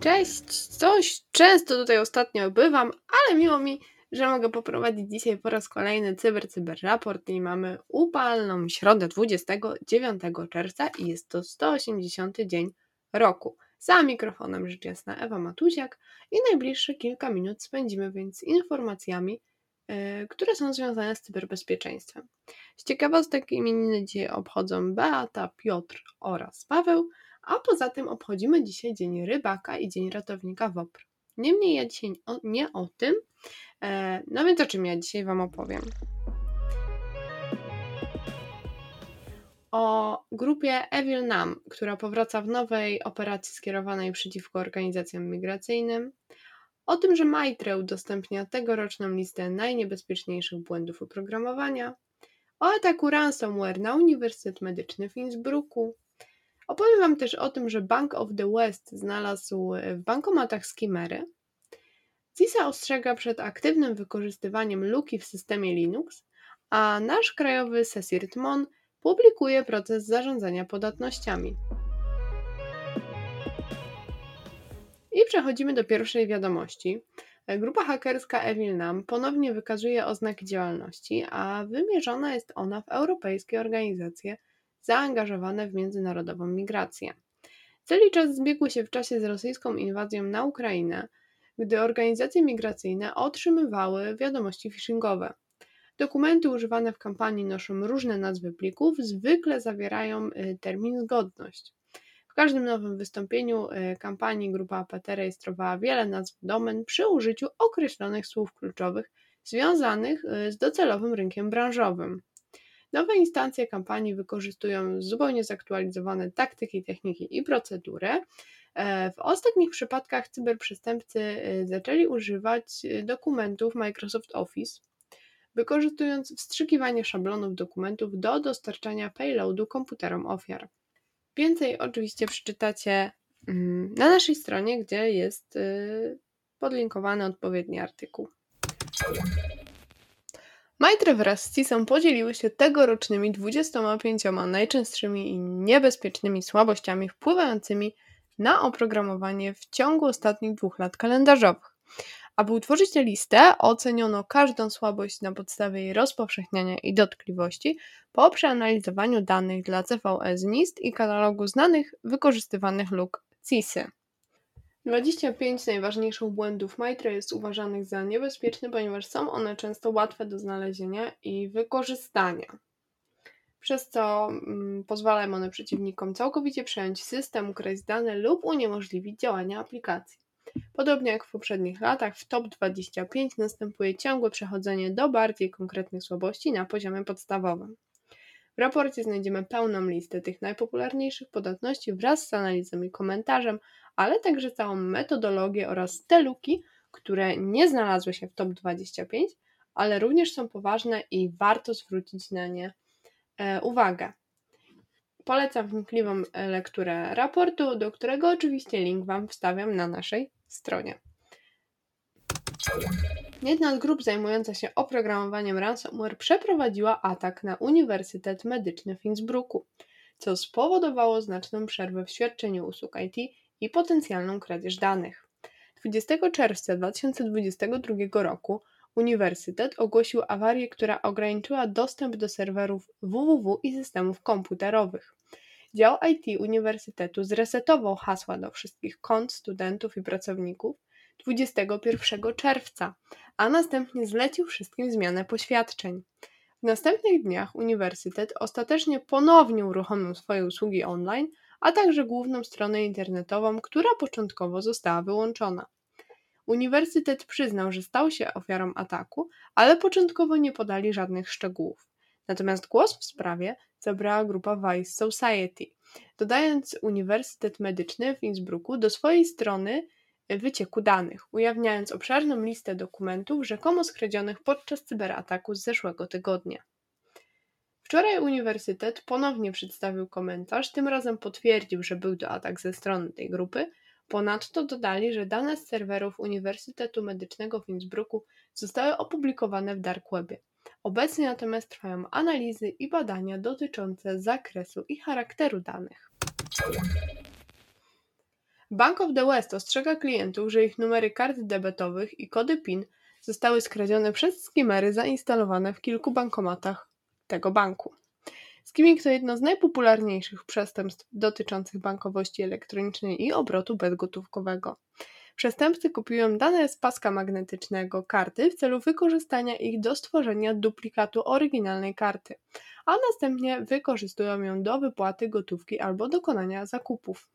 Cześć, coś często tutaj ostatnio bywam, ale miło mi, że mogę poprowadzić dzisiaj po raz kolejny Cyber Cyber Raport i mamy upalną środę 29 czerwca i jest to 180 dzień roku. Za mikrofonem rzecz jasna Ewa Matuziak i najbliższe kilka minut spędzimy więc informacjami, yy, które są związane z cyberbezpieczeństwem. Z ciekawostek imieniny dzisiaj obchodzą Beata, Piotr oraz Paweł, a poza tym obchodzimy dzisiaj Dzień Rybaka i Dzień Ratownika WOPR. Niemniej ja dzisiaj o, nie o tym, e, no więc o czym ja dzisiaj Wam opowiem. O grupie Evil Nam, która powraca w nowej operacji skierowanej przeciwko organizacjom migracyjnym, o tym, że Maitre udostępnia tegoroczną listę najniebezpieczniejszych błędów oprogramowania, o ataku ransomware na Uniwersytet Medyczny w Innsbrucku, Opowiem Wam też o tym, że Bank of the West znalazł w bankomatach skimery. CISA ostrzega przed aktywnym wykorzystywaniem luki w systemie Linux, a nasz krajowy SESIRT-MON publikuje proces zarządzania podatnościami. I przechodzimy do pierwszej wiadomości. Grupa hakerska Evilnam ponownie wykazuje oznaki działalności, a wymierzona jest ona w europejskie organizacje zaangażowane w międzynarodową migrację. Cel i czas zbiegły się w czasie z rosyjską inwazją na Ukrainę, gdy organizacje migracyjne otrzymywały wiadomości phishingowe. Dokumenty używane w kampanii noszą różne nazwy plików, zwykle zawierają y, termin zgodność. W każdym nowym wystąpieniu y, kampanii grupa APT rejestrowała wiele nazw domen przy użyciu określonych słów kluczowych związanych y, z docelowym rynkiem branżowym. Nowe instancje kampanii wykorzystują zupełnie zaktualizowane taktyki, techniki i procedury. E, w ostatnich przypadkach cyberprzestępcy zaczęli używać dokumentów Microsoft Office, wykorzystując wstrzykiwanie szablonów dokumentów do dostarczania payloadu komputerom ofiar. Więcej oczywiście przeczytacie mm, na naszej stronie, gdzie jest podlinkowany odpowiedni artykuł. Maitre wraz z CISą podzieliły się tegorocznymi 25 najczęstszymi i niebezpiecznymi słabościami wpływającymi na oprogramowanie w ciągu ostatnich dwóch lat kalendarzowych. Aby utworzyć tę listę, oceniono każdą słabość na podstawie jej rozpowszechniania i dotkliwości po przeanalizowaniu danych dla CVE z NIST i katalogu znanych wykorzystywanych luk CISy. 25 najważniejszych błędów Maitre jest uważanych za niebezpieczne, ponieważ są one często łatwe do znalezienia i wykorzystania, przez co mm, pozwalają one przeciwnikom całkowicie przejąć system, ukraść dane lub uniemożliwić działanie aplikacji. Podobnie jak w poprzednich latach, w top 25 następuje ciągłe przechodzenie do bardziej konkretnych słabości na poziomie podstawowym. W raporcie znajdziemy pełną listę tych najpopularniejszych podatności wraz z analizą i komentarzem, ale także całą metodologię oraz te luki, które nie znalazły się w top 25, ale również są poważne i warto zwrócić na nie e, uwagę. Polecam wnikliwą lekturę raportu, do którego oczywiście link Wam wstawiam na naszej stronie. Jedna z grup zajmująca się oprogramowaniem ransomware przeprowadziła atak na Uniwersytet Medyczny w Innsbrucku, co spowodowało znaczną przerwę w świadczeniu usług IT i potencjalną kradzież danych. 20 czerwca 2022 roku Uniwersytet ogłosił awarię, która ograniczyła dostęp do serwerów www i systemów komputerowych. Dział IT Uniwersytetu zresetował hasła do wszystkich kont studentów i pracowników 21 czerwca, a następnie zlecił wszystkim zmianę poświadczeń. W następnych dniach Uniwersytet ostatecznie ponownie uruchomił swoje usługi online, a także główną stronę internetową, która początkowo została wyłączona. Uniwersytet przyznał, że stał się ofiarą ataku, ale początkowo nie podali żadnych szczegółów. Natomiast głos w sprawie zabrała grupa Vice Society, dodając Uniwersytet Medyczny w Innsbrucku do swojej strony wycieku danych, ujawniając obszerną listę dokumentów rzekomo skradzionych podczas cyberataku z zeszłego tygodnia. Wczoraj uniwersytet ponownie przedstawił komentarz, tym razem potwierdził, że był to atak ze strony tej grupy, Ponadto dodali, że dane z serwerów Uniwersytetu Medycznego w Innsbrucku zostały opublikowane w Dark Webie. Obecnie natomiast trwają analizy i badania dotyczące zakresu i charakteru danych. Bank of the West ostrzega klientów, że ich numery kart debetowych i kody PIN zostały skradzione przez skimery zainstalowane w kilku bankomatach tego banku. Skimming to jedno z najpopularniejszych przestępstw dotyczących bankowości elektronicznej i obrotu bezgotówkowego. Przestępcy kopiują dane z paska magnetycznego karty w celu wykorzystania ich do stworzenia duplikatu oryginalnej karty, a następnie wykorzystują ją do wypłaty gotówki albo dokonania zakupów.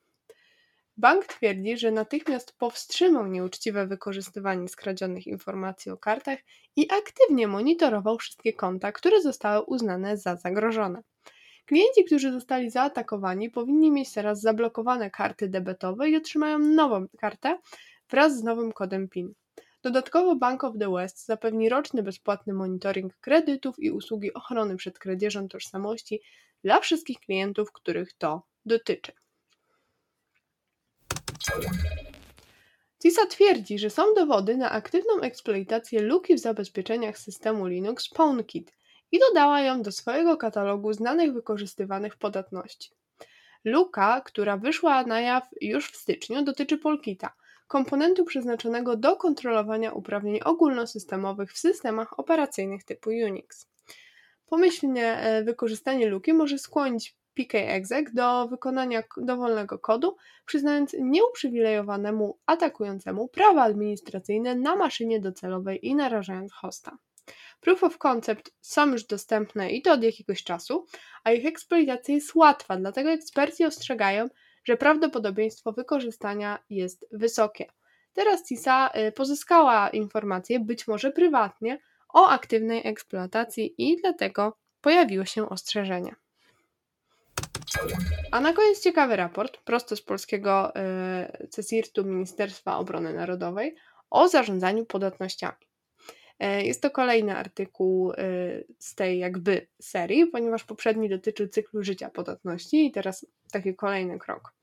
Bank twierdzi, że natychmiast powstrzymał nieuczciwe wykorzystywanie skradzionych informacji o kartach i aktywnie monitorował wszystkie konta, które zostały uznane za zagrożone. Klienci, którzy zostali zaatakowani, powinni mieć teraz zablokowane karty debetowe i otrzymają nową kartę wraz z nowym kodem PIN. Dodatkowo Bank of the West zapewni roczny bezpłatny monitoring kredytów i usługi ochrony przed kradzieżą tożsamości dla wszystkich klientów, których to dotyczy. CISA twierdzi, że są dowody na aktywną eksploatację luki w zabezpieczeniach systemu Linux PwnKit i dodała ją do swojego katalogu znanych wykorzystywanych podatności. Luka, która wyszła na jaw już w styczniu, dotyczy Polkita, komponentu przeznaczonego do kontrolowania uprawnień ogólnosystemowych w systemach operacyjnych typu Unix. Pomyślnie e, wykorzystanie luki może skłonić PKExec do wykonania dowolnego kodu, przyznając nieuprzywilejowanemu atakującemu prawa administracyjne na maszynie docelowej i narażając hosta. Proof of concept są już dostępne i to od jakiegoś czasu, a ich eksploatacja jest łatwa, dlatego eksperci ostrzegają, że prawdopodobieństwo wykorzystania jest wysokie. Teraz CISA y, pozyskała informacje, być może prywatnie, o aktywnej eksploatacji i dlatego pojawiło się ostrzeżenie. A na koniec ciekawy raport, prosto z polskiego y, CSIRT-u Ministerstwa Obrony Narodowej o zarządzaniu podatnościami. E, jest to kolejny artykuł e, z tej jakby serii, ponieważ poprzedni dotyczył cyklu życia podatności i teraz taki kolejny krok.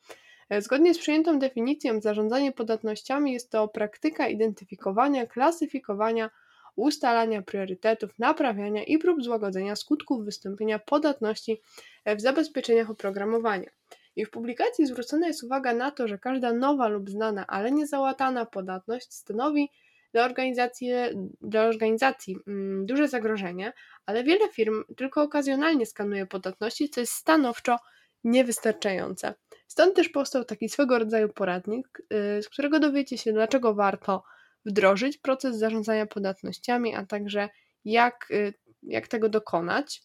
E, zgodnie z przyjętą definicją, zarządzanie podatnościami jest to praktyka identyfikowania, klasyfikowania, ustalania priorytetów, naprawiania i prób złagodzenia skutków wystąpienia podatności w zabezpieczeniach oprogramowania. I w publikacji zwrócona jest uwaga na to, że każda nowa lub znana, ale niezałatana podatność stanowi dla organizacji, dla organizacji mm, duże zagrożenie, ale wiele firm tylko okazjonalnie skanuje podatności, co jest stanowczo niewystarczające. Stąd też powstał taki swego rodzaju poradnik, y, z którego dowiecie się, dlaczego warto wdrożyć proces zarządzania podatnościami, a także jak, y, jak tego dokonać.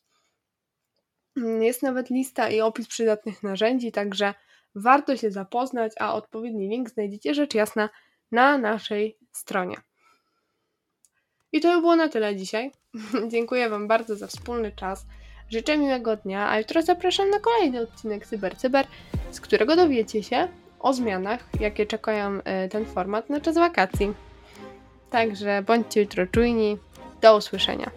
Mm, jest nawet lista i opis przydatnych narzędzi, także warto się zapoznać, a odpowiedni link znajdziecie rzecz jasna na naszej stronie. I to by było na tyle dzisiaj. Dziękuję Wam bardzo za wspólny czas. Życzę miłego dnia, a jutro zapraszam na kolejny odcinek Cyber Cyber, z którego dowiecie się o zmianach, jakie czekają e, ten format na czas wakacji. Także bądźcie jutro czujni. Do usłyszenia.